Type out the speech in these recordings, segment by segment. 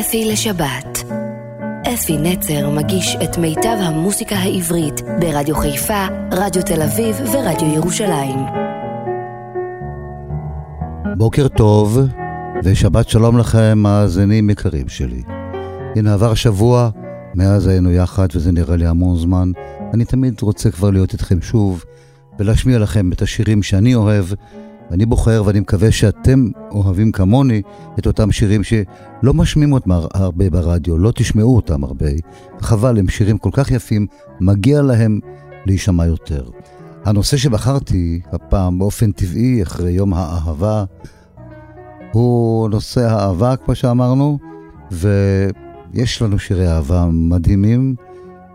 אפי לשבת. אפי נצר מגיש את מיטב המוסיקה העברית ברדיו חיפה, רדיו תל אביב ורדיו ירושלים. בוקר טוב, ושבת שלום לכם, מאזינים יקרים שלי. הנה עבר שבוע, מאז היינו יחד, וזה נראה לי המון זמן. אני תמיד רוצה כבר להיות איתכם שוב, ולהשמיע לכם את השירים שאני אוהב, ואני בוחר, ואני מקווה שאתם אוהבים כמוני את אותם שירים שלא משמיעים אותם הרבה ברדיו, לא תשמעו אותם הרבה. חבל, הם שירים כל כך יפים, מגיע להם להישמע יותר. הנושא שבחרתי הפעם באופן טבעי, אחרי יום האהבה, הוא נושא האהבה, כמו שאמרנו, ויש לנו שירי אהבה מדהימים.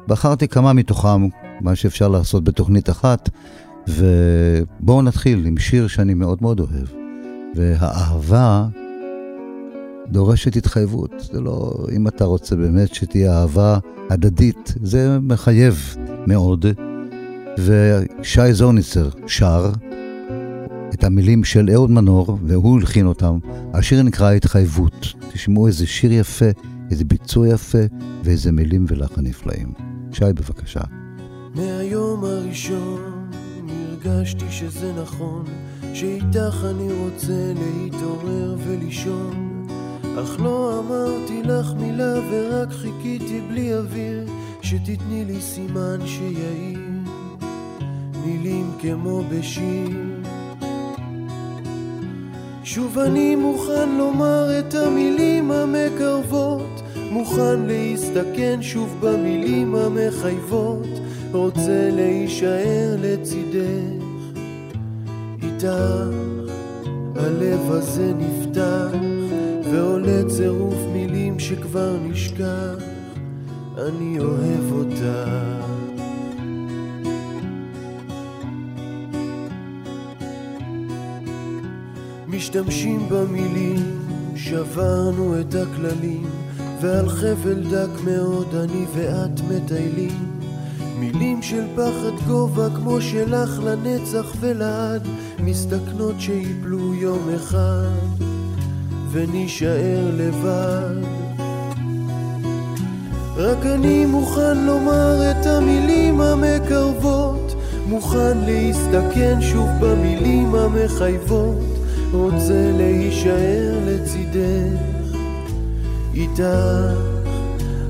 בחרתי כמה מתוכם, מה שאפשר לעשות בתוכנית אחת, ובואו נתחיל עם שיר שאני מאוד מאוד אוהב. והאהבה דורשת התחייבות. זה לא, אם אתה רוצה באמת שתהיה אהבה הדדית, זה מחייב מאוד. ושי זורניצר שר את המילים של אהוד מנור, והוא הלחין אותם. השיר נקרא התחייבות. תשמעו איזה שיר יפה, איזה ביצוע יפה, ואיזה מילים ולחן נפלאים. שי, בבקשה. מהיום הראשון הרגשתי שזה נכון, שאיתך אני רוצה להתעורר ולישון. אך לא אמרתי לך מילה ורק חיכיתי בלי אוויר, שתתני לי סימן שיעיר. מילים כמו בשיר. שוב אני מוכן לומר את המילים המקרבות, מוכן להסתכן שוב במילים המחייבות. רוצה להישאר לצידך, איתך הלב הזה נפתח, ועולה צירוף מילים שכבר נשכח, אני אוהב אותך. משתמשים במילים, שברנו את הכללים, ועל חבל דק מאוד אני ואת מטיילים. מילים של פחד גובה כמו שלך לנצח ולעד מסתכנות שיפלו יום אחד ונישאר לבד. רק אני מוכן לומר את המילים המקרבות מוכן להסתכן שוב במילים המחייבות. רוצה להישאר לצידך איתך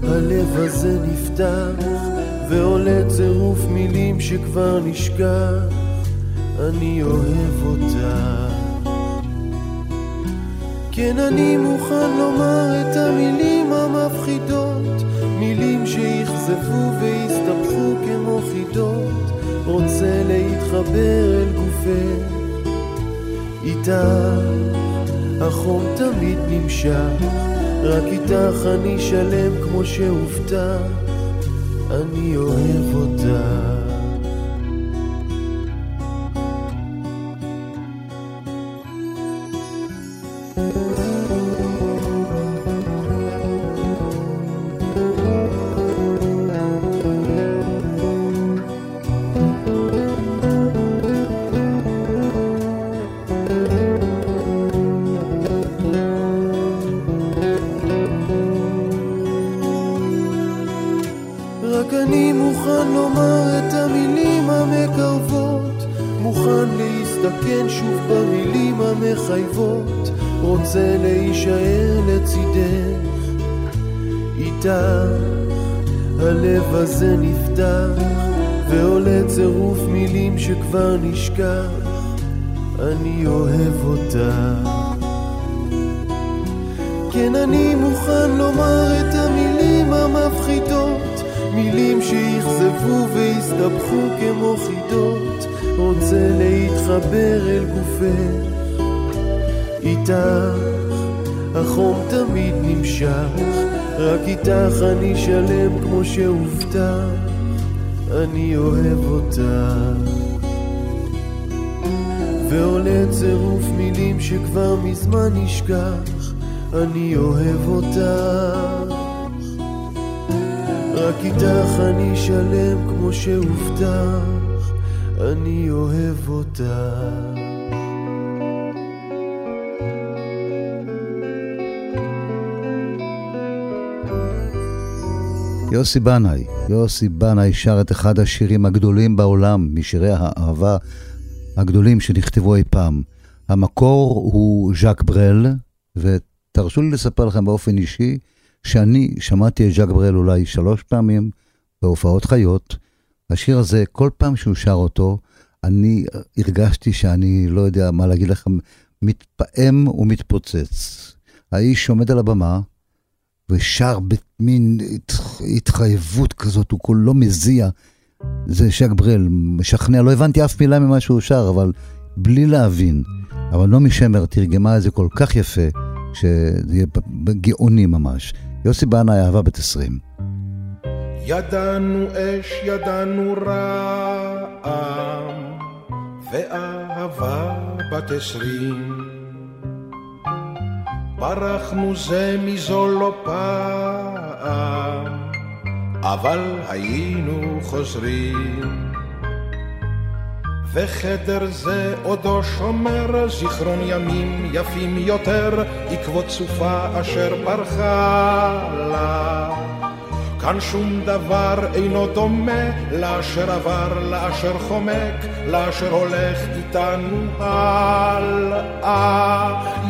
הלב הזה נפתח ועולה צירוף מילים שכבר נשכח, אני אוהב אותה. כן, אני מוכן לומר את המילים המפחידות, מילים שיכזבו ויסתבכו כמו חידות, רוצה להתחבר אל גופך, איתך החום תמיד נמשך, רק איתך אני שלם כמו שהובטח. אני אוהב אותה שכבר נשכח אני אוהב אותה. כן אני מוכן לומר את המילים המפחידות מילים שיכזבו ויסתבכו כמו חידות. רוצה להתחבר אל גופך איתך החום תמיד נמשך. רק איתך אני שלם כמו שהובטח, אני אוהב אותך. ועולה צירוף מילים שכבר מזמן נשכח, אני אוהב אותך. רק איתך אני שלם כמו שהובטח, אני אוהב אותך. יוסי בנאי, יוסי בנאי שר את אחד השירים הגדולים בעולם, משירי האהבה הגדולים שנכתבו אי פעם. המקור הוא ז'אק ברל, ותרשו לי לספר לכם באופן אישי, שאני שמעתי את ז'אק ברל אולי שלוש פעמים בהופעות חיות. השיר הזה, כל פעם שהוא שר אותו, אני הרגשתי שאני, לא יודע מה להגיד לכם, מתפעם ומתפוצץ. האיש עומד על הבמה ושר במין התחייבות כזאת, הוא כולו מזיע. זה שק ברל, משכנע, לא הבנתי אף מילה ממה שהוא שר, אבל בלי להבין. אבל נעמי שמר תרגמה את זה כל כך יפה, שזה יהיה גאוני ממש. יוסי בנאי, אהבה בת עשרים. ידענו אש, ידענו רעם, ואהבה בת עשרים. ברחנו זה מזו לא פעם, אבל היינו חוזרים. וחדר זה עודו שומר זיכרון ימים יפים יותר, עקבות סופה אשר ברחה לה. כאן שום דבר אינו דומה לאשר עבר, לאשר חומק, לאשר הולך איתנו הלאה.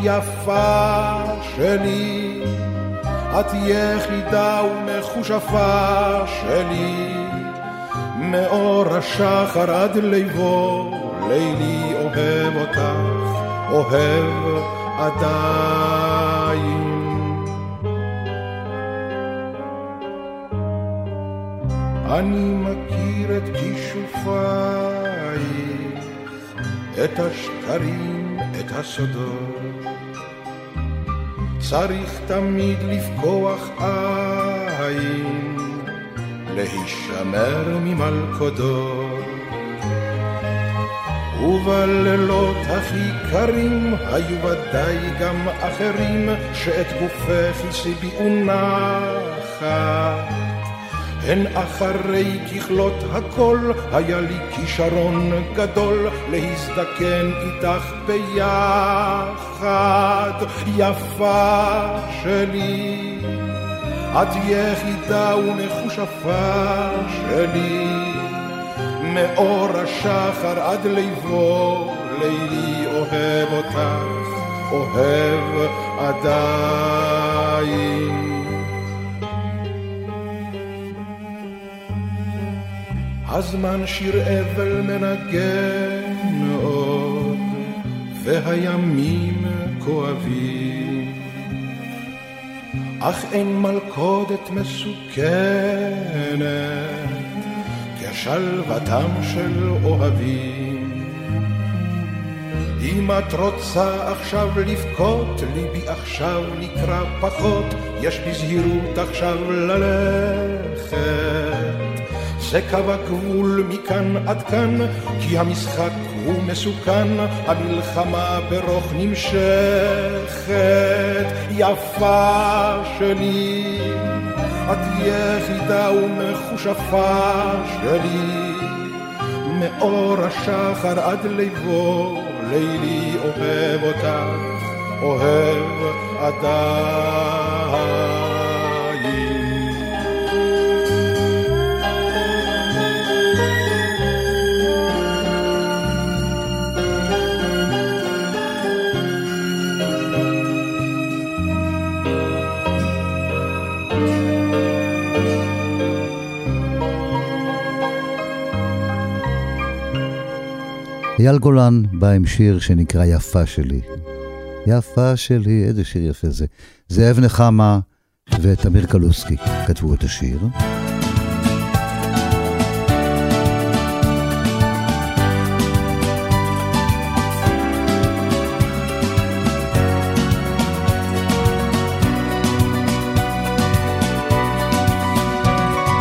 יפה שלי, את יחידה ומכושפה שלי, מאור השחר עד ליבו, לילי אוהב אותך, אוהב עדיין. אני מכיר את כישופייך, את השקרים, את הסודות. צריך תמיד לפקוח עין, להישמר ממלכודות. ובלילות הכי קרים היו ודאי גם אחרים שאת גופך הסיביאו נחת. הן אחרי ככלות הכל, היה לי כישרון גדול להזדקן איתך ביחד, יפה שלי. את יחידה ומכושפה שלי, מאור השחר עד ליבו, לילי אוהב אותך, אוהב עדיין. הזמן שיר אבל מנגן עוד, והימים כואבים. אך אין מלכודת מסוכנת כשלוותם של אוהבים. אם את רוצה עכשיו לבכות, ליבי עכשיו נקרא פחות, יש בזהירות עכשיו ללכת. זה קו הגבול מכאן עד כאן, כי המשחק הוא מסוכן, המלחמה ברוך נמשכת. יפה שלי, את יחידה ומכושפה שלי, מאור השחר עד ליבו, לילי אוהב אותך, אוהב עדיין. אייל גולן בא עם שיר שנקרא יפה שלי. יפה שלי, איזה שיר יפה זה. זאב נחמה ותמיר קלוסקי כתבו את השיר.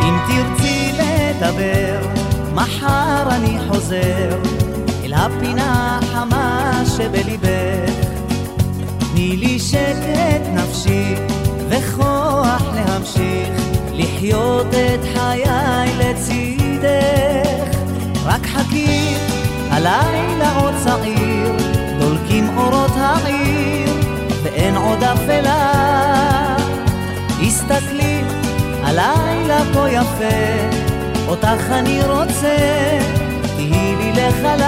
אם תרצי לדבר, מחר אני חוזר. הפינה החמה שבליבך. תני לי שקט נפשי וכוח להמשיך לחיות את חיי לצידך. רק חכי, הלילה עוד צעיר, דולקים אורות העיר, ואין עוד אפלה. הסתכלי, הלילה כה יפה, אותך אני רוצה, תהי לי לחלל.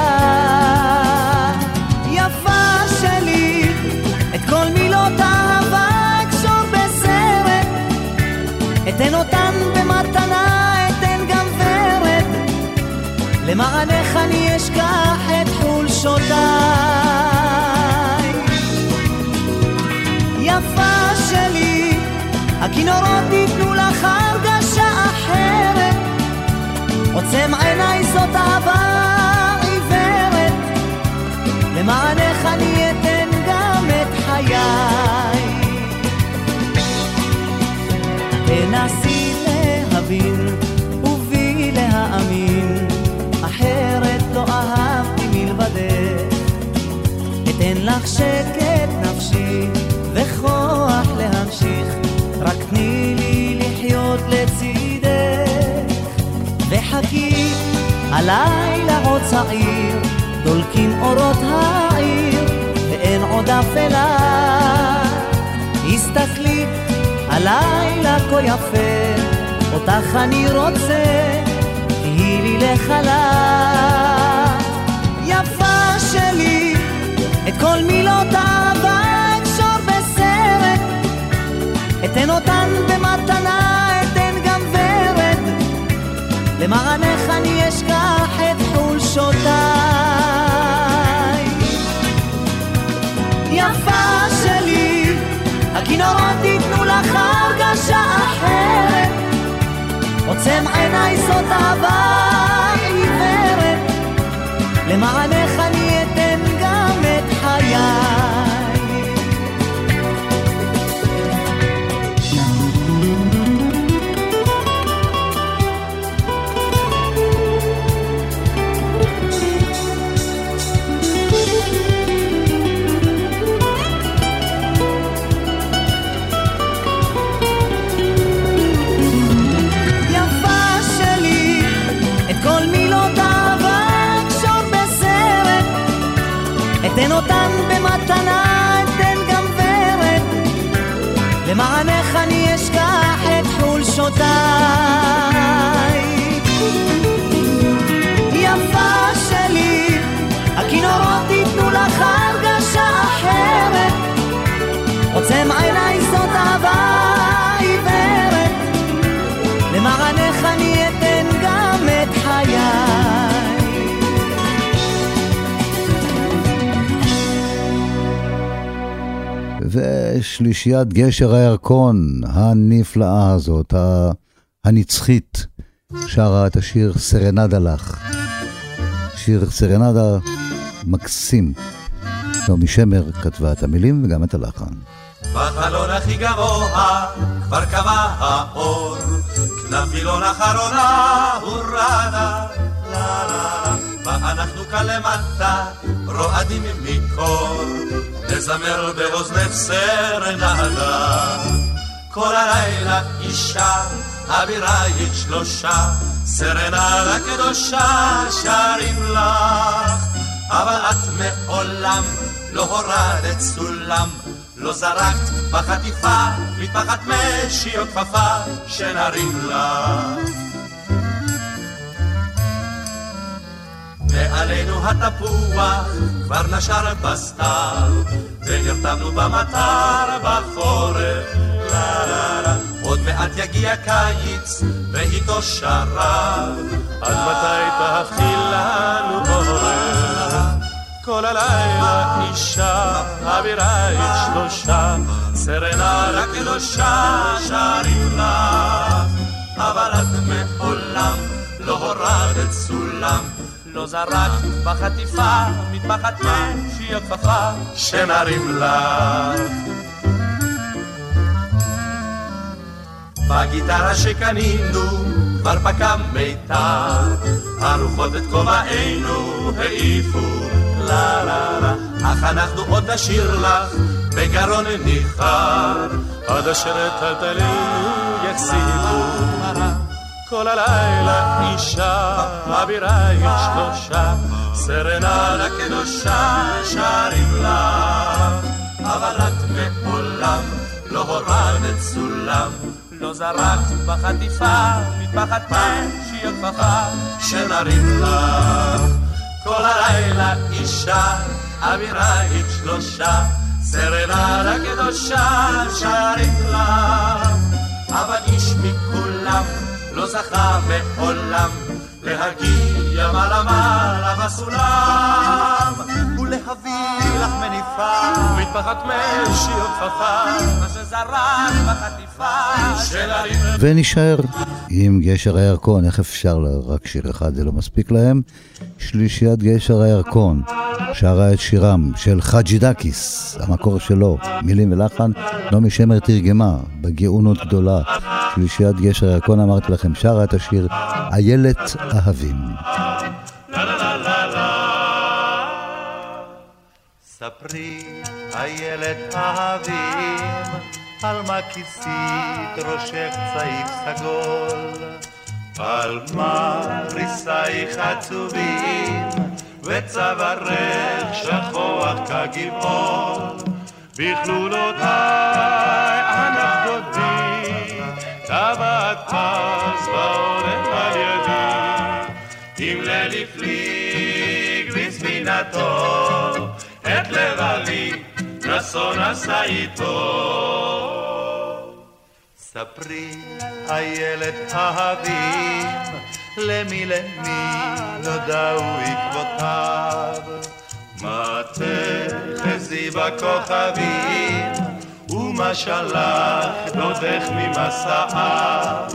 יפה שלי, את כל מילות האהבה אקשור בסרט, אתן אותן במתנה, אתן גם ורד, למענך אני אשכח את חולשותיי. יפה שלי, הכינורות ייתנו לך הרגשה אחרת, עוצם זאת אהבה עיוורת, למענך אני אתן גם את חיי. תנסי להבין ובי להאמין, אחרת לא אהבתי מלבדך. אתן לך שקט נפשי וכוח להמשיך, רק תני לי לחיות לצידך. וחכי, הלילה עוד צעיר, דולקים אורות העיר, ואין עוד אפלה. הסתכלי, הלילה כה יפה, אותך אני רוצה, תהי לי לחלל. יפה שלי, את כל מילות האהבה אקשור בסרט, אתן אותן במתנה, אתן גם ורד, למענך עוצם עיניי זאת אהבה עיוורת, למענך ושלישיית גשר הירקון הנפלאה הזאת, הנצחית, שרה את השיר סרנדה לך. שיר סרנדה מקסים. נעמי שמר כתבה את המילים וגם את הלחן. בחלון הכי גבוה כבר קבע האור, כנף וילון אחרונה הורדה, לה לה לה, ואנחנו כאן למטה רועדים מקור, נזמר באוזנך סרנדה. כל הלילה אישה, אבירייך שלושה, סרנדה קדושה שרים לך, אבל את מעולם לא הורדת סולם, לא זרקת בחטיפה, מטפחת משי או כפפה, שנרים לך. מעלינו התפוח כבר נשר בסתיו, ונרתמנו במטר בחורף. עוד מעט יגיע קיץ, ואיתו שרב, עד מתי תהפכי לנו עורף? כל הלילה אישה, אבירייך שלושה, סרנה קדושה שרים לך, אבל את מעולם לא הורדת סולם, לא זרקת בחטיפה, מטפחת משי או כפפה, שנרים לך. בגיטרה שקנינו כבר פקע מיתר, הרוחות את כובענו העיפו, לה לה לה, אך אנחנו עוד נשאיר לך בגרון ניחר, עד אשר טלטלינו יחסיפו. כל הלילה אישה, אבירייך שלושה, סרנדה קדושה שרים לך, אבל את מעולם לא הורדת סולם, לא זרק בחטיפה, מטפחת משי הכפפה, שנרים לה. כל הלילה אישה, אווירה עם שלושה, סרנדה קדושה, שרים לה. אבל איש מכולם לא זכה מעולם להגיע מעלה מעלה בסולם ולהביא לך מניפה מטפחת משי או כפפה מה שזרק בחטיפה של הרים ונשאר עם גשר הירקון, איך אפשר, רק שיר אחד זה לא מספיק להם. שלישיית גשר הירקון, שרה את שירם של חאג'י דקיס, המקור שלו, מילים ולחן, נעמי שמר תרגמה, בגאונות גדולה. שלישיית גשר הירקון, אמרתי לכם, שרה את השיר איילת אהבים. ספרי, איילת אהבים, על מה כיסית ראשך צעיף סגול, על מה ריסייך עצובים, וצווארך שכוח כגבעול, בכלולותיי ענף דודי, טבעת פז בעורף על ידי, אם ליל הפליג בספינתו, לבבי נסון עשה איתו. ספרי, איילת אהבים, למי למי נודעו עקבותיו. מה תחזי בכוכבים, ומה שלח דודך ממסעיו.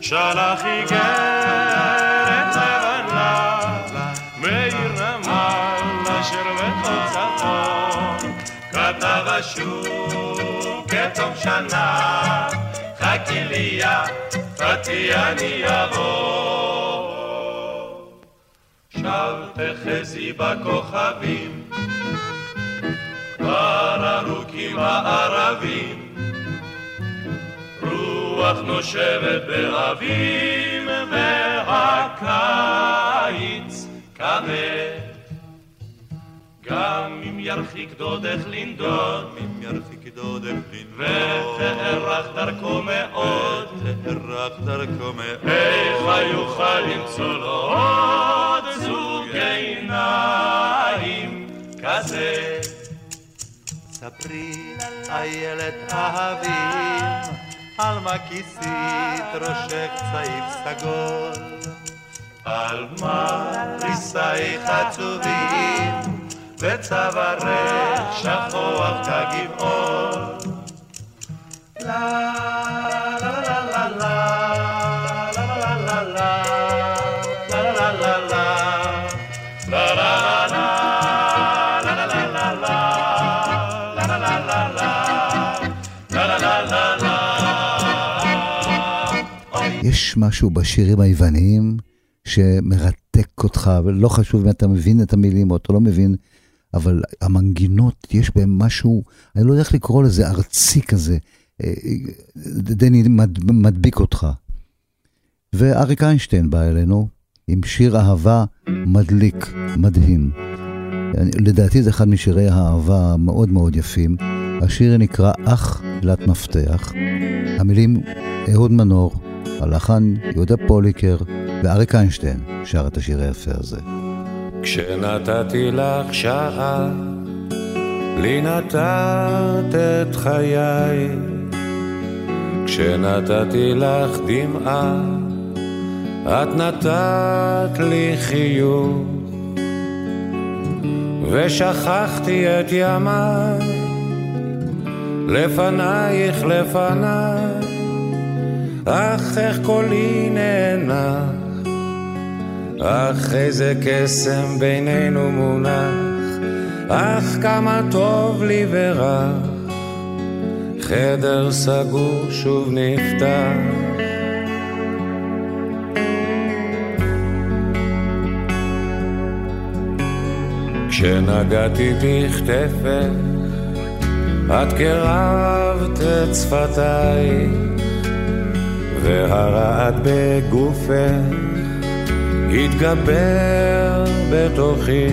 שלח איגרת כתב השוק כתום שנה, חכי לי יא, פתי אני אבוא. שב תחזי בכוכבים, כבר ארוכים הערבים, רוח נושבת באביב והקיץ כבד. גם אם ירחיק דודך לנדוד, אם ירחיק דודך לנדוד, ותארך דרכו מאוד, תארך דרכו מאוד, איך יוכל למצוא לו עוד זוג עיניים כזה? ספרי, איילת אהבים, על מה כיסית ראשך צעיף סגול, על מה ריסייך עצובים, וצווארי שכוח כגבעון. לה לה לה לה יש משהו בשירים היווניים שמרתק אותך, ולא חשוב אם אתה מבין את המילים או אתה לא מבין, אבל המנגינות, יש בהם משהו, אני לא יודע איך לקרוא לזה, ארצי כזה, אה, די מדביק אותך. ואריק איינשטיין בא אלינו עם שיר אהבה מדליק, מדהים. לדעתי זה אחד משירי האהבה המאוד מאוד יפים. השיר נקרא אח מילת מפתח. המילים אהוד מנור, הלחן יהודה פוליקר ואריק איינשטיין שר את השיר היפה הזה. כשנתתי לך שעה, לי נתת את חיי. כשנתתי לך דמעה, את נתת לי חיוך. ושכחתי את ימיי, לפנייך לפניי, אך איך קולי נאנח. אך איזה קסם בינינו מונח, אך כמה טוב לי ורך, חדר סגור שוב נפתח. כשנגעתי בכתפך, את קרבת את שפתיי, והרעד בגופך התגבר בתוכי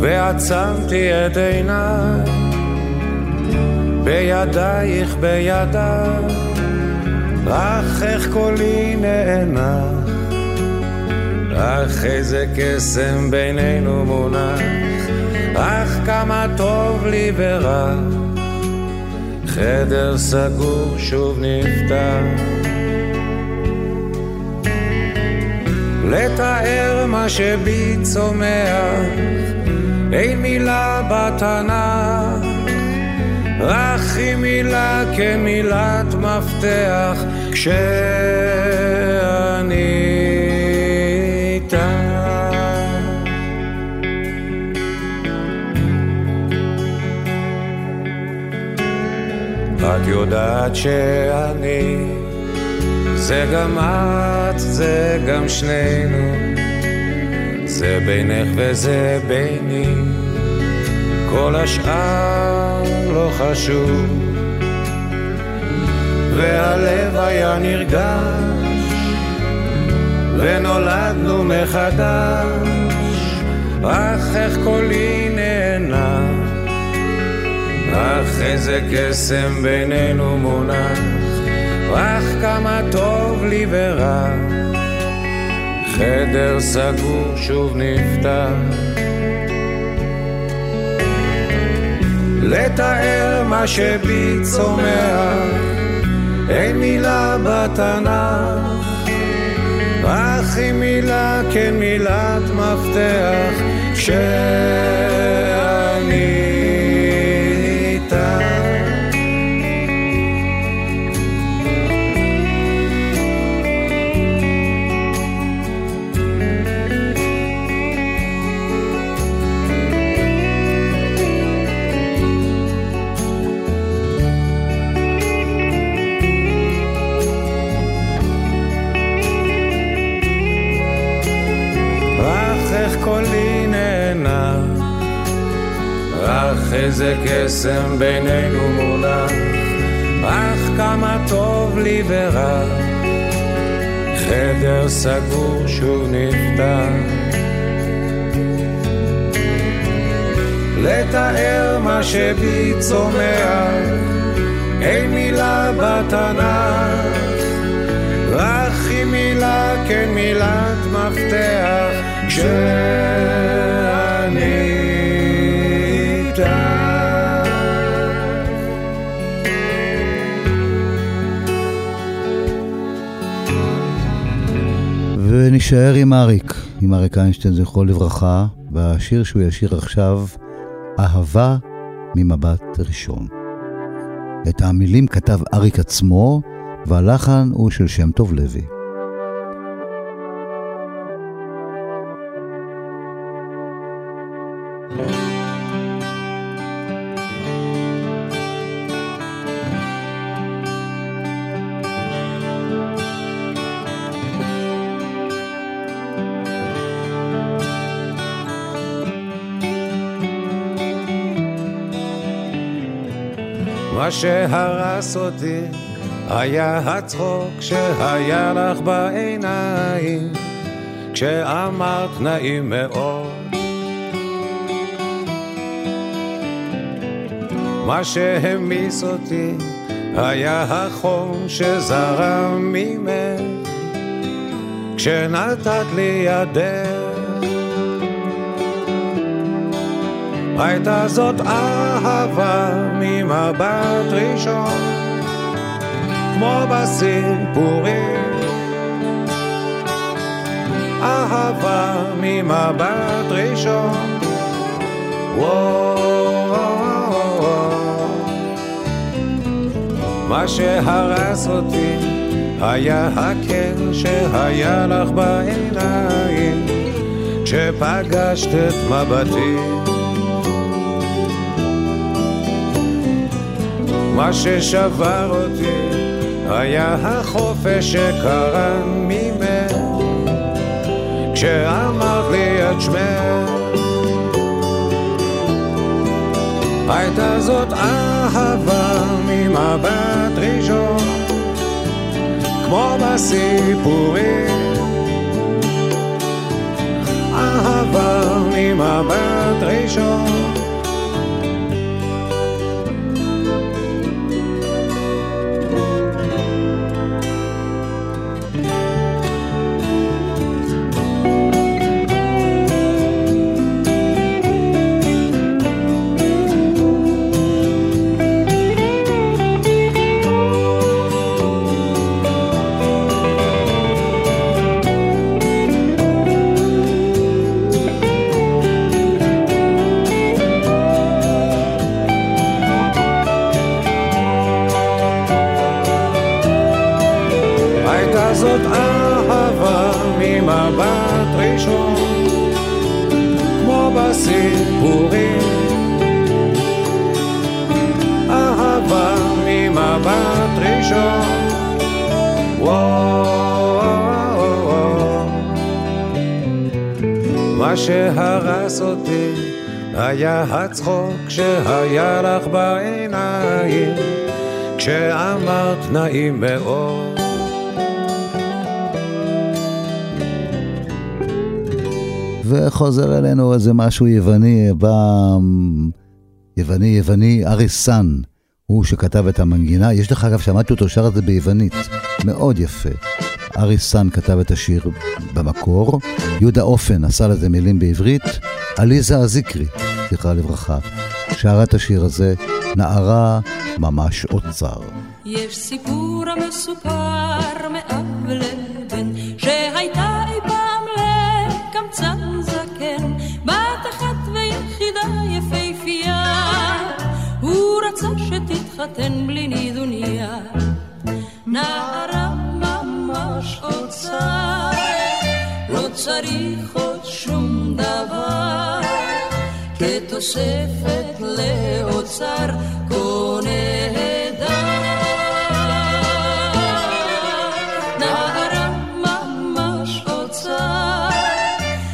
ועצמתי את עיניי בידייך בידיו, אך איך קולי נאנח, אך איזה קסם בינינו מונח, אך כמה טוב לי ורע, חדר סגור שוב נפתח. לתאר מה שבי צומח, אין מילה בתנ"ך. אך היא מילה כמילת מפתח כשאני איתה. את יודעת שאני זה גם את, זה גם שנינו. זה בינך וזה ביני. כל השאר לא חשוב. והלב היה נרגש ונולדנו מחדש. אך איך קולי נהנה אך איזה קסם בינינו מונח אך כמה טוב לי ורע. חדר סגור שוב נפתח. לתאר מה שבי צומח, אין מילה בתנ"ך, אך היא מילה כמילת מפתח, כשאני איזה קסם בינינו מונח, אך כמה טוב לי ורע, חדר סגור שוב נפתח. לתאר מה שבי צומח, אין מילה בתנ"ך, אך היא מילה כן מילת מפתח, כשאני ונשאר עם אריק, עם אריק איינשטיין, זכרו לברכה, והשיר שהוא ישיר עכשיו, אהבה ממבט ראשון. את המילים כתב אריק עצמו, והלחן הוא של שם טוב לוי. מה שהרס אותי היה הצחוק שהיה לך בעיניים כשאמרת נעים מאוד. מה שהמיס אותי היה החום שזרם ממך כשנתת לי ידך. הייתה זאת אהבה ממבט ראשון, כמו בסיפורים. אהבה ממבט ראשון, מה שהרס אותי היה הקר שהיה לך בעיניים. כשפגשת את מבטי מה ששבר אותי היה החופש שקרן ממך. כשאמרת לי את שמך הייתה זאת אהבה ממבט ראשון כמו בסיפורים. אהבה ממבט ראשון וחוזר אלינו איזה משהו יווני, בא... יווני, יווני, אריסן, הוא שכתב את המנגינה. יש לך, אגב, שמעתי אותו שר את זה ביוונית, מאוד יפה. אריסן כתב את השיר במקור, יהודה אופן עשה לזה מילים בעברית, עליזה אזיקרי, זכרה לברכה, שרה את השיר הזה, נערה ממש אוצר. יש סיפור המסופר מאב לבן, שהייתה שתתחתן בלי נידוניה. נערה ממש אוצר, לא צריך עוד שום דבר, כתוספת לאוצר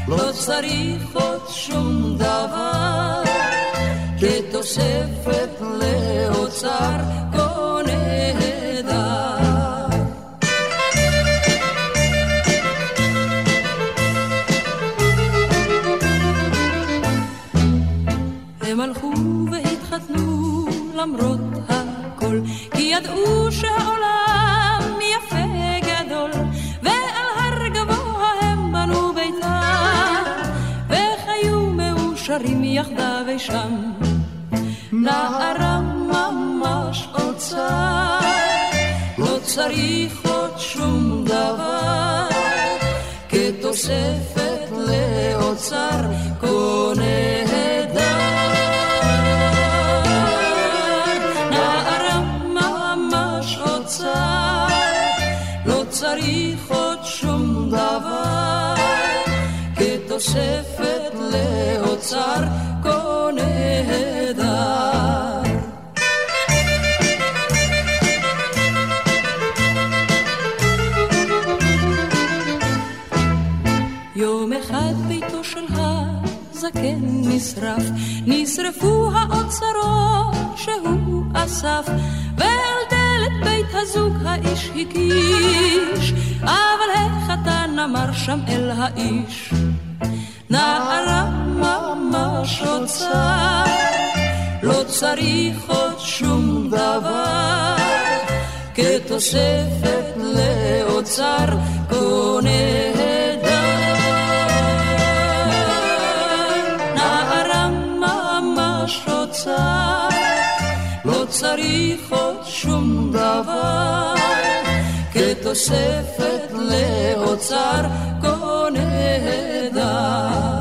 לא צריך עוד שום דבר, כתוספת לאוצר כה נהדר. הם הלכו והתחתנו למרות הכל, כי ידעו שהעולם יפה גדול, ועל הר גבוה הם בנו ביתם, וחיו מאושרים יחדיו אי שם. ממש אוצר, לא צריך עוד שום דבר, כתוספת לאוצר אוצר, לא צריך עוד שום דבר, כתוספת לאוצר נשרף, נשרפו האוצרות שהוא אסף, ועל דלת בית הזוג האיש הקיש, אבל החתן אמר שם אל האיש, נערה ממש אוצר, לא צריך עוד שום דבר, כתוספת לאוצר כה אוצר, לא צריך עוד שום דבר, כתוספת לאוצר כה נהדר.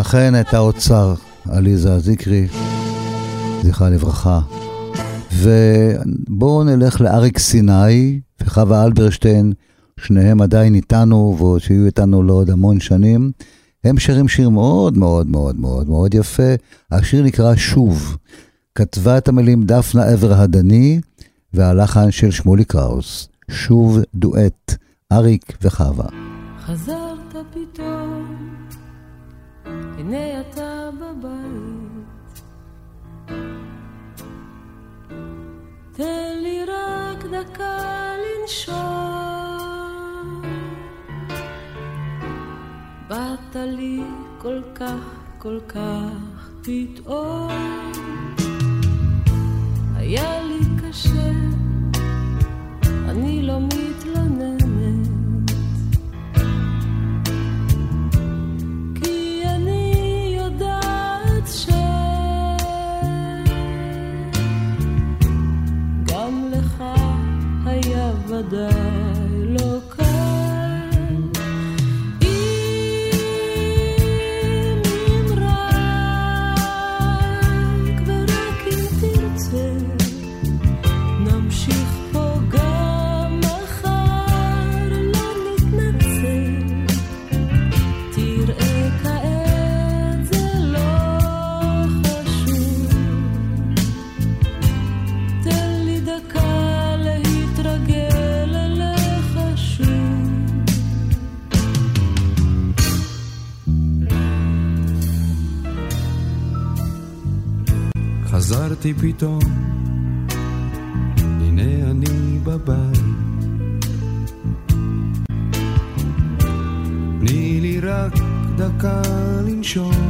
אכן את האוצר, עליזה זיקרי, זכרה לברכה. ובואו נלך לאריק סיני וחווה אלברשטיין, שניהם עדיין איתנו, ועוד שיהיו איתנו לעוד המון שנים. הם שרים שיר מאוד מאוד מאוד מאוד מאוד יפה. השיר נקרא שוב. כתבה את המילים דפנה עבר הדני, והלחן של שמולי קראוס. שוב דואט, אריק וחווה. חזרת פתאום, הנה אתה תן לי רק דקה לנשום. באת לי כל כך, כל כך פתאום. היה לי קשה, אני לא מתלוננת. היה חזרתי פתאום, הנה אני בבית. תני לי רק דקה לנשום.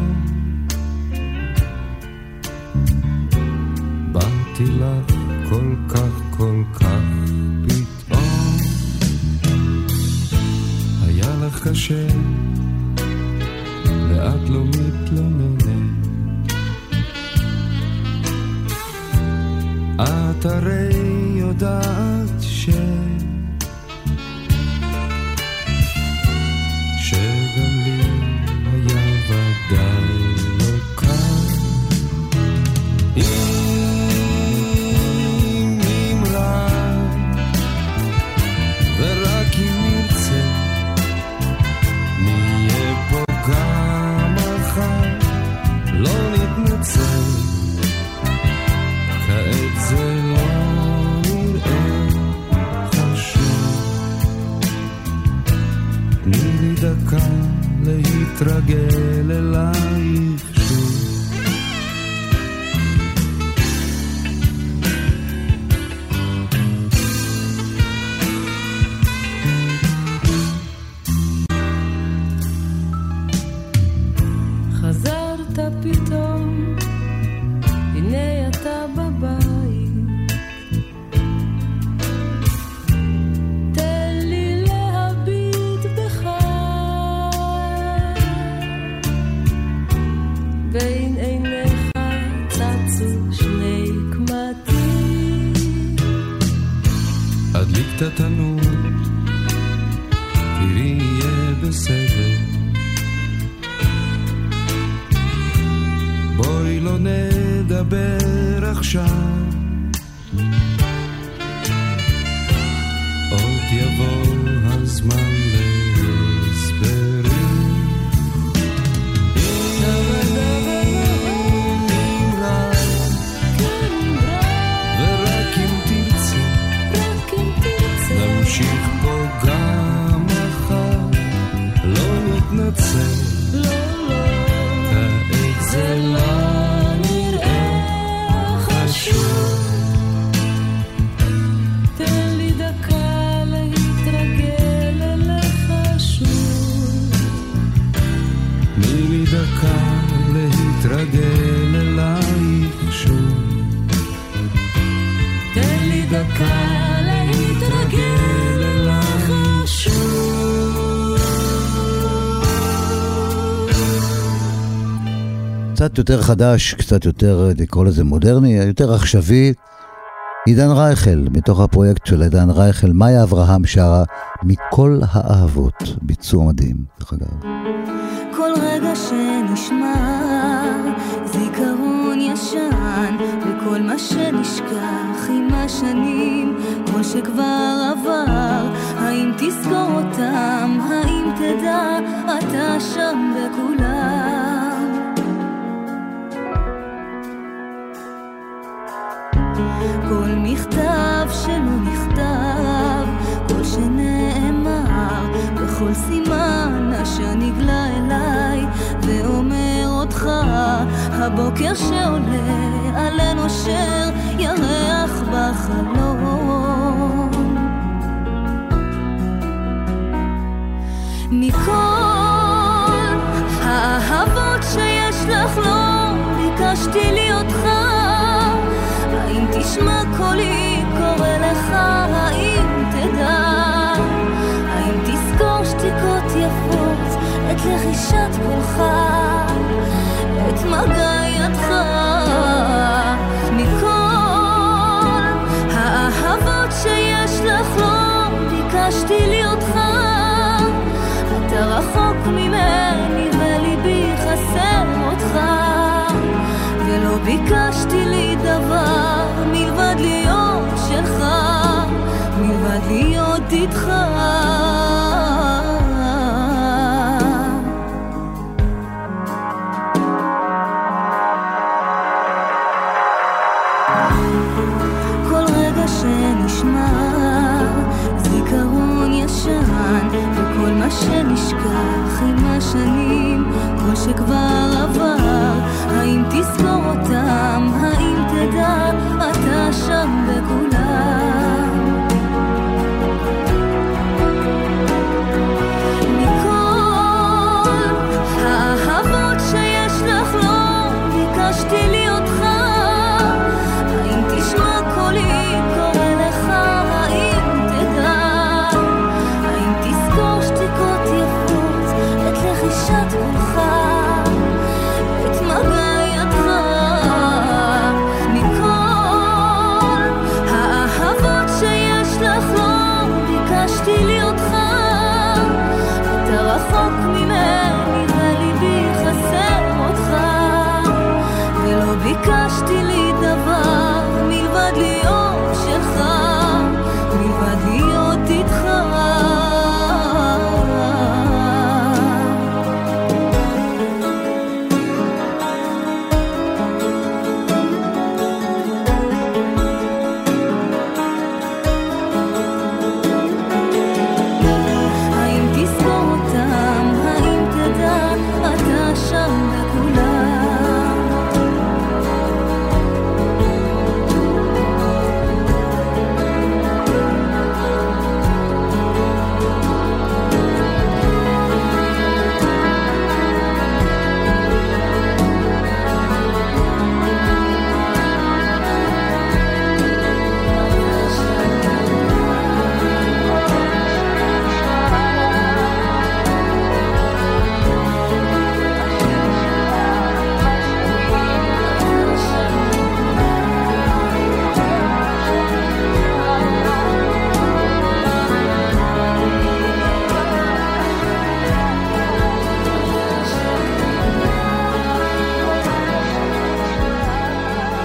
קצת יותר חדש, קצת יותר, נקרא לזה מודרני, יותר עכשווי. עידן רייכל, מתוך הפרויקט של עידן רייכל, מאיה אברהם שרה מכל האהבות, ביצוע מדהים, דרך אגב. כל רגע שנשמר, זיכרון ישן, וכל מה שנשכח עם השנים, כל שכבר עבר, האם תזכור אותם, האם תדע, אתה שם בכולם. מכתב שלא נכתב, כל שנאמר, בכל סימן אשר נגלה אליי, ואומר אותך, הבוקר שעולה על אנושר, ירח בחלום. מכל האהבות שיש לך לא ביקשתי ליותך האם תשמע קולי קורא לך, האם תדע? האם תזכור שתיקות יפות, את לחישת קולך, את מגע ידך? מכל האהבות שיש לך לא ביקשתי ליותך, אתה רחוק ממני להיות איתך.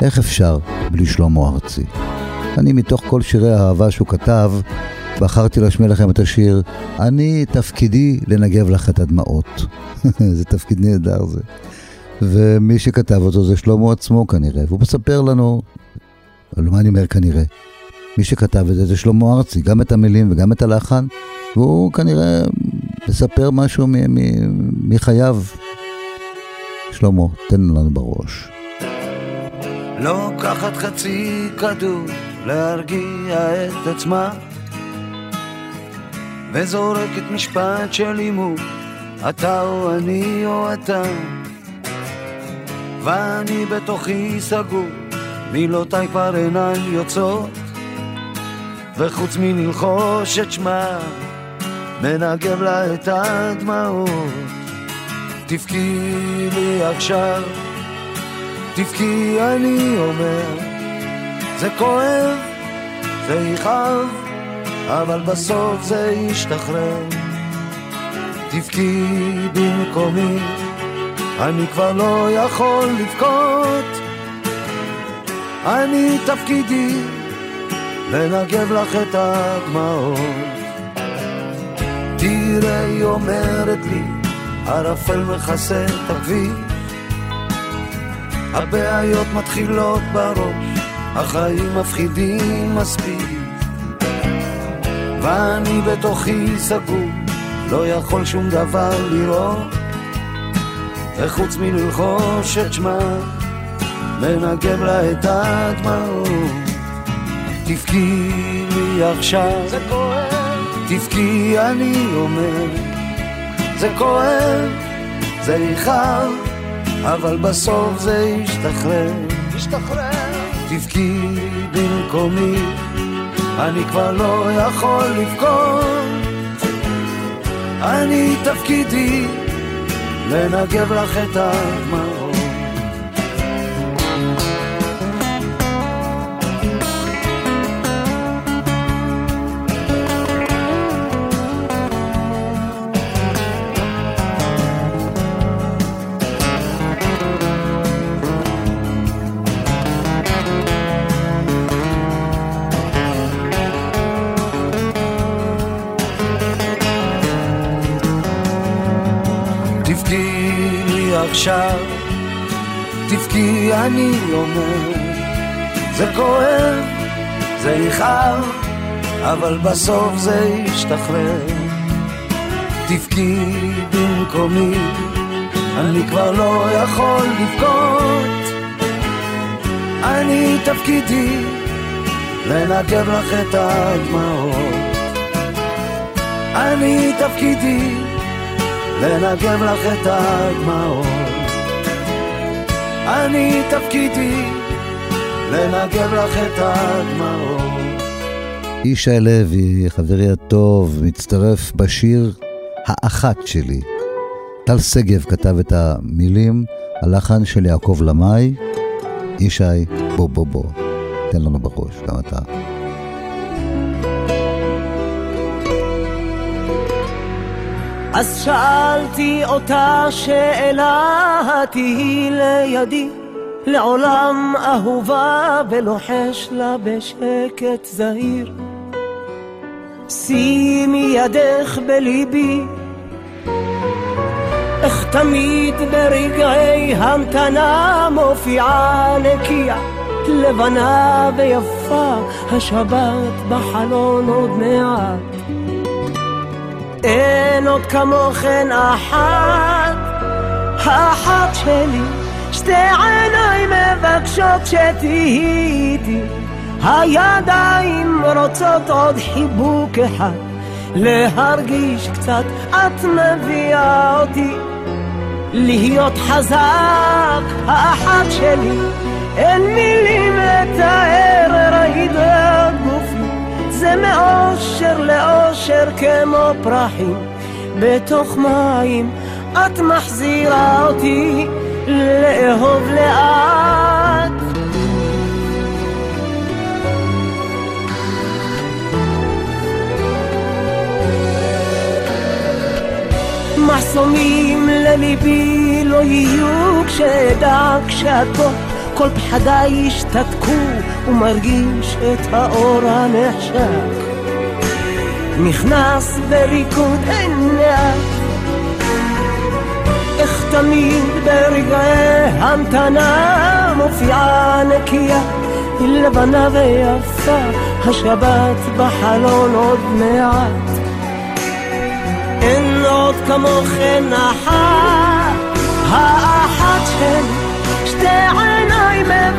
איך אפשר בלי שלמה ארצי? אני מתוך כל שירי האהבה שהוא כתב, בחרתי להשמיע לכם את השיר "אני תפקידי לנגב לך את הדמעות". זה תפקיד נהדר זה. ומי שכתב אותו זה שלמה עצמו כנראה, והוא מספר לנו, על מה אני אומר כנראה? מי שכתב את זה זה שלמה ארצי, גם את המילים וגם את הלחן, והוא כנראה מספר משהו מחייו. שלמה, תן לנו בראש. לוקחת חצי כדור להרגיע את עצמה. וזורקת משפט של לימוד, אתה או אני או אתה ואני בתוכי סגור, מילותיי כבר אינן יוצאות. וחוץ מללחוש את שמה, מנגב לה את הדמעות. תבכי לי עכשיו, תבכי אני אומר, זה כואב, זה יכאב, אבל בסוף זה ישתחרר. תבכי במקומי, אני כבר לא יכול לבכות. אני תפקידי לנגב לך את הדמעות. תראה, היא אומרת לי, ערפל מכסה את הכביש. הבעיות מתחילות בראש, החיים מפחידים מספיק. ואני בתוכי סגור, לא יכול שום דבר לראות. וחוץ מללחוש את שמה, מנגב לה את הדמעות. תבכי לי עכשיו, זה כואב, תבכי אני אומר, זה כואב, זה יכאב, אבל בסוף זה ישתחרר, ישתחרר, תבכי במקומי, אני כבר לא יכול לבכות, אני תפקידי לנגב לך את הדמעות. עכשיו, תבכי אני אומר, זה כואב, זה יכאב, אבל בסוף זה ישתחרר. תבכי במקומי, אני כבר לא יכול לבכות. אני תפקידי לנגב לך את הדמעות. אני תפקידי לנגב לך את הדמעות. אני תפקידי לנגב לך את הדמעות. ישי לוי, חברי הטוב, מצטרף בשיר האחת שלי. טל שגב כתב את המילים, הלחן של יעקב למאי. ישי, בוא בוא בוא, תן לנו בראש, גם אתה. אז שאלתי אותה שאלה, תהי לידי, לעולם אהובה ולוחש לה בשקט זהיר. שימי ידך בליבי, איך תמיד ברגעי המתנה מופיעה נקייה, לבנה ויפה, השבת בחלון עוד מעט. אין עוד כמוכן אחת, האחת שלי, שתי עיניים מבקשות שתהיי איתי, הידיים רוצות עוד חיבוק אחד, להרגיש קצת את מביאה אותי, להיות חזק, האחת שלי, אין מילים לתאר גופי. זה מאושר לאושר כמו פרחים בתוך מים. את מחזירה אותי לאהוב לאט. מחסומים לליבי לא יהיו כשאדע כשאת פה כל פחדיי השתתקו ומרגיש את האור הנחשק נכנס בריקוד עיניי איך תמיד ברגעי המתנה מופיעה נקייה לבנה ויפה השבת בחלון עוד מעט. אין עוד כמוכן אחת האחת שלי שתי עיניי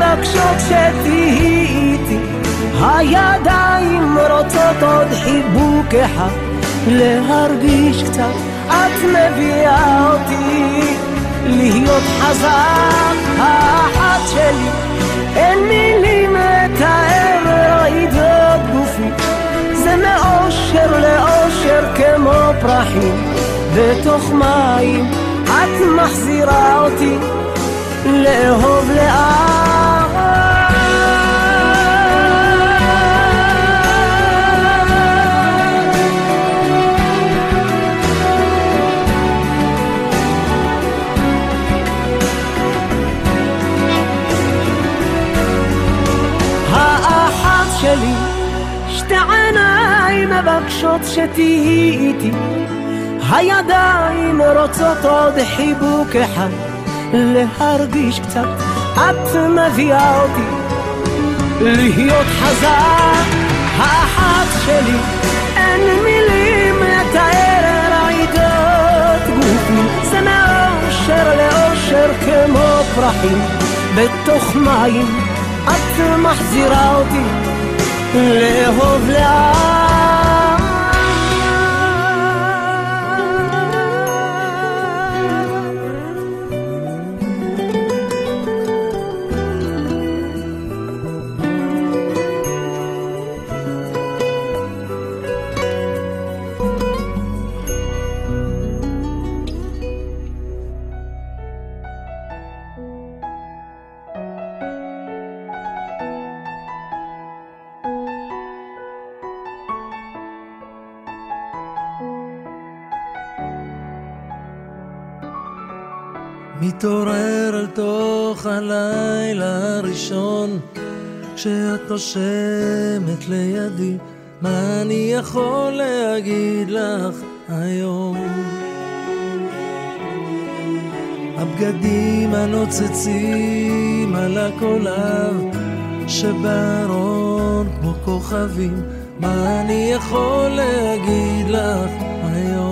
מבקשות שתהיי איתי הידיים רוצות עוד חיבוק אחד להרגיש קצת את מביאה אותי להיות חזק האחת שלי. אין מילים לתאר רעידות גופי. זה מאושר לאושר כמו פרחים. בתוך מים את מחזירה אותי לאהוב לאט מבקשות שתהיי איתי. הידיים רוצות עוד חיבוק אחד להרגיש קצת את מביאה אותי. להיות חזק האחת שלי אין מילים לתאר רעידות גופי. זה מאושר לאושר כמו פרחים בתוך מים את מחזירה אותי לאהוב לאט מתעורר אל תוך הלילה הראשון כשאת נושמת לידי מה אני יכול להגיד לך היום? הבגדים הנוצצים על הקולב שבארון כמו כוכבים מה אני יכול להגיד לך היום?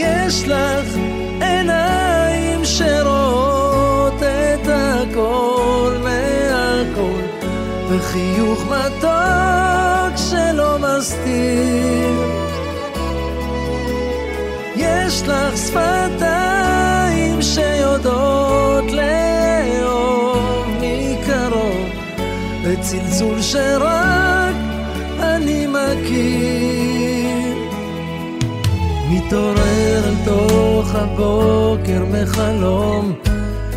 יש לך עיניים שרואות את הכל מהכל וחיוך מתוק שלא מסתיר. יש לך שפתיים שיודעות לאהוב מקרוב וצלצול שרק מתעורר אל תוך הבוקר מחלום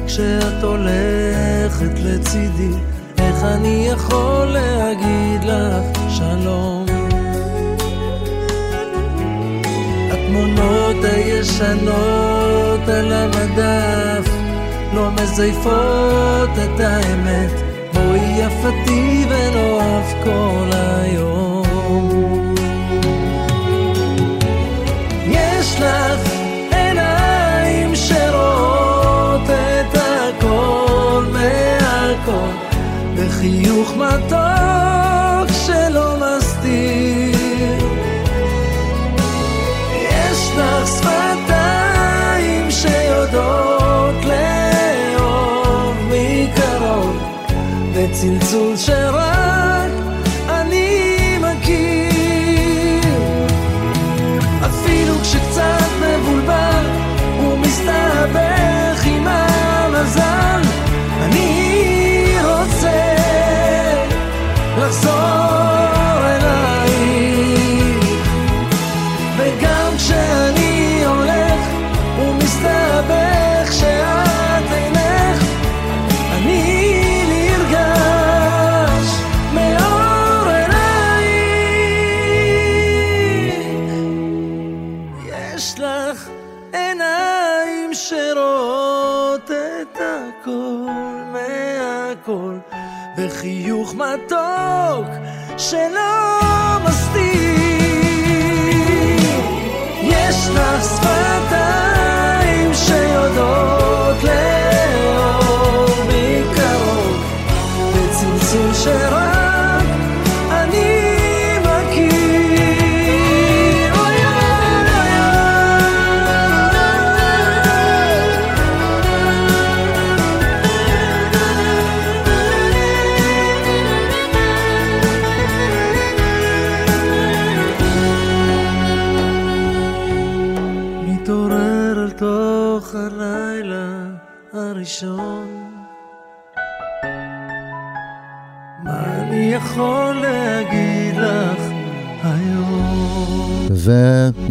כשאת הולכת לצידי איך אני יכול להגיד לך שלום? התמונות הישנות על המדף לא מזייפות את האמת בואי יפתי ונאהב כל וצלצול שרק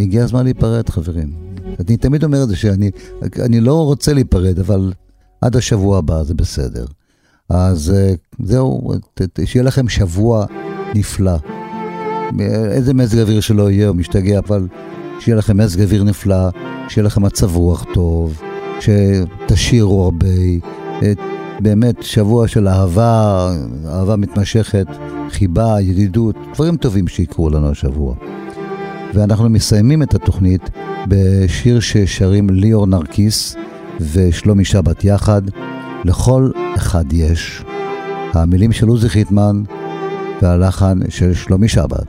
והגיע הזמן להיפרד, חברים. אני תמיד אומר את זה שאני אני לא רוצה להיפרד, אבל עד השבוע הבא זה בסדר. אז אה, זהו, שיהיה לכם שבוע נפלא. איזה מזג אוויר שלא יהיה, הוא משתגע, אבל שיהיה לכם מזג אוויר נפלא, שיהיה לכם מצב רוח טוב, שתשירו הרבה, באמת שבוע של אהבה, אהבה מתמשכת, חיבה, ידידות, דברים טובים שיקרו לנו השבוע. ואנחנו מסיימים את התוכנית בשיר ששרים ליאור נרקיס ושלומי שבת יחד, לכל אחד יש. המילים של עוזי חיטמן והלחן של שלומי שבת.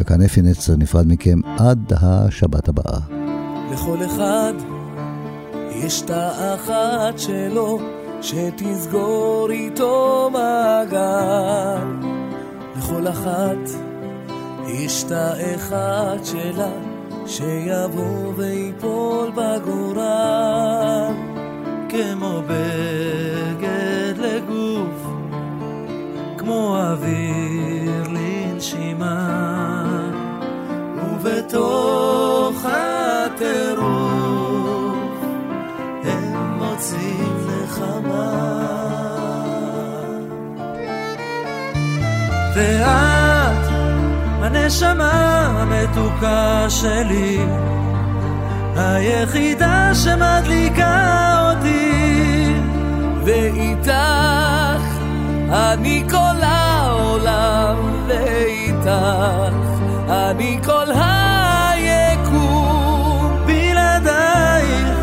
וכאן אפי נצר נפרד מכם עד השבת הבאה. לכל אחד יש את האחת שלו, שתסגור איתו מעגל. לכל אחת יש את האחד שלה, שיבוא ויפול בגורל. כמו בגד לגוף, כמו אוויר לנשימה, ובתוך הנשמה המתוקה שלי, היחידה שמדליקה אותי, ואיתך אני כל העולם, ואיתך אני כל היקום, בלעדייך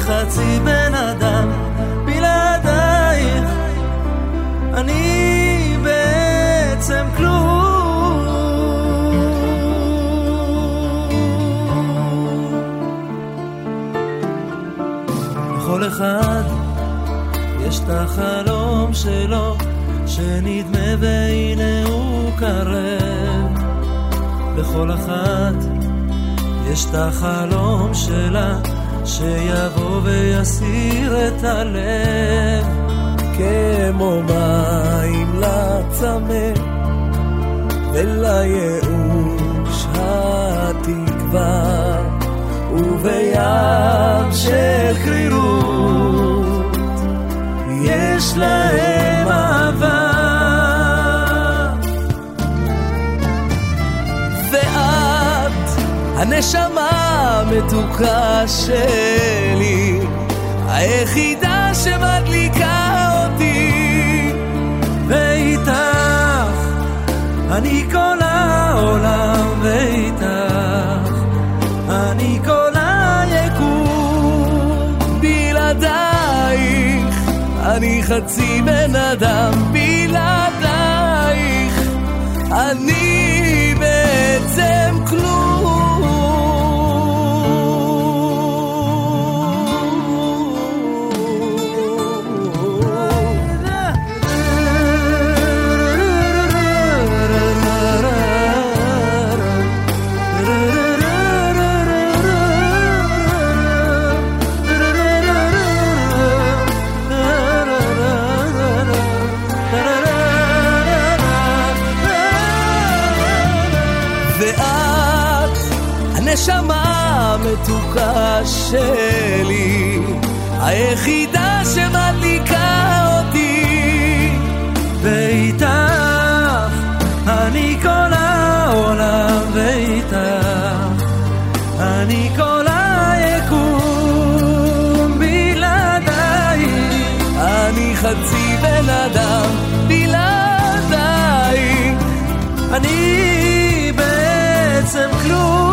חצי בן אדם, בלעדייך אני בעצם כלום. אחד. יש את החלום שלו, שנדמה והנה הוא קרב. לכל אחת יש את החלום שלה שיבוא ויסיר את הלב. כמו מים לצמא ולייאוש התקווה ובים של קרירות יש להם אהבה. הנשמה המתוקה שלי, היחידה שמדליקה אותי, ואיתך אני כל העולם, ואיתך חצי בן אדם, בלעדייך. אני שלי, היחידה שמדליקה אותי, ואיתך אני כל העולם, ואיתך אני כל היקום, בלעדייך אני חצי בן אדם, בלעדייך אני בעצם כלום.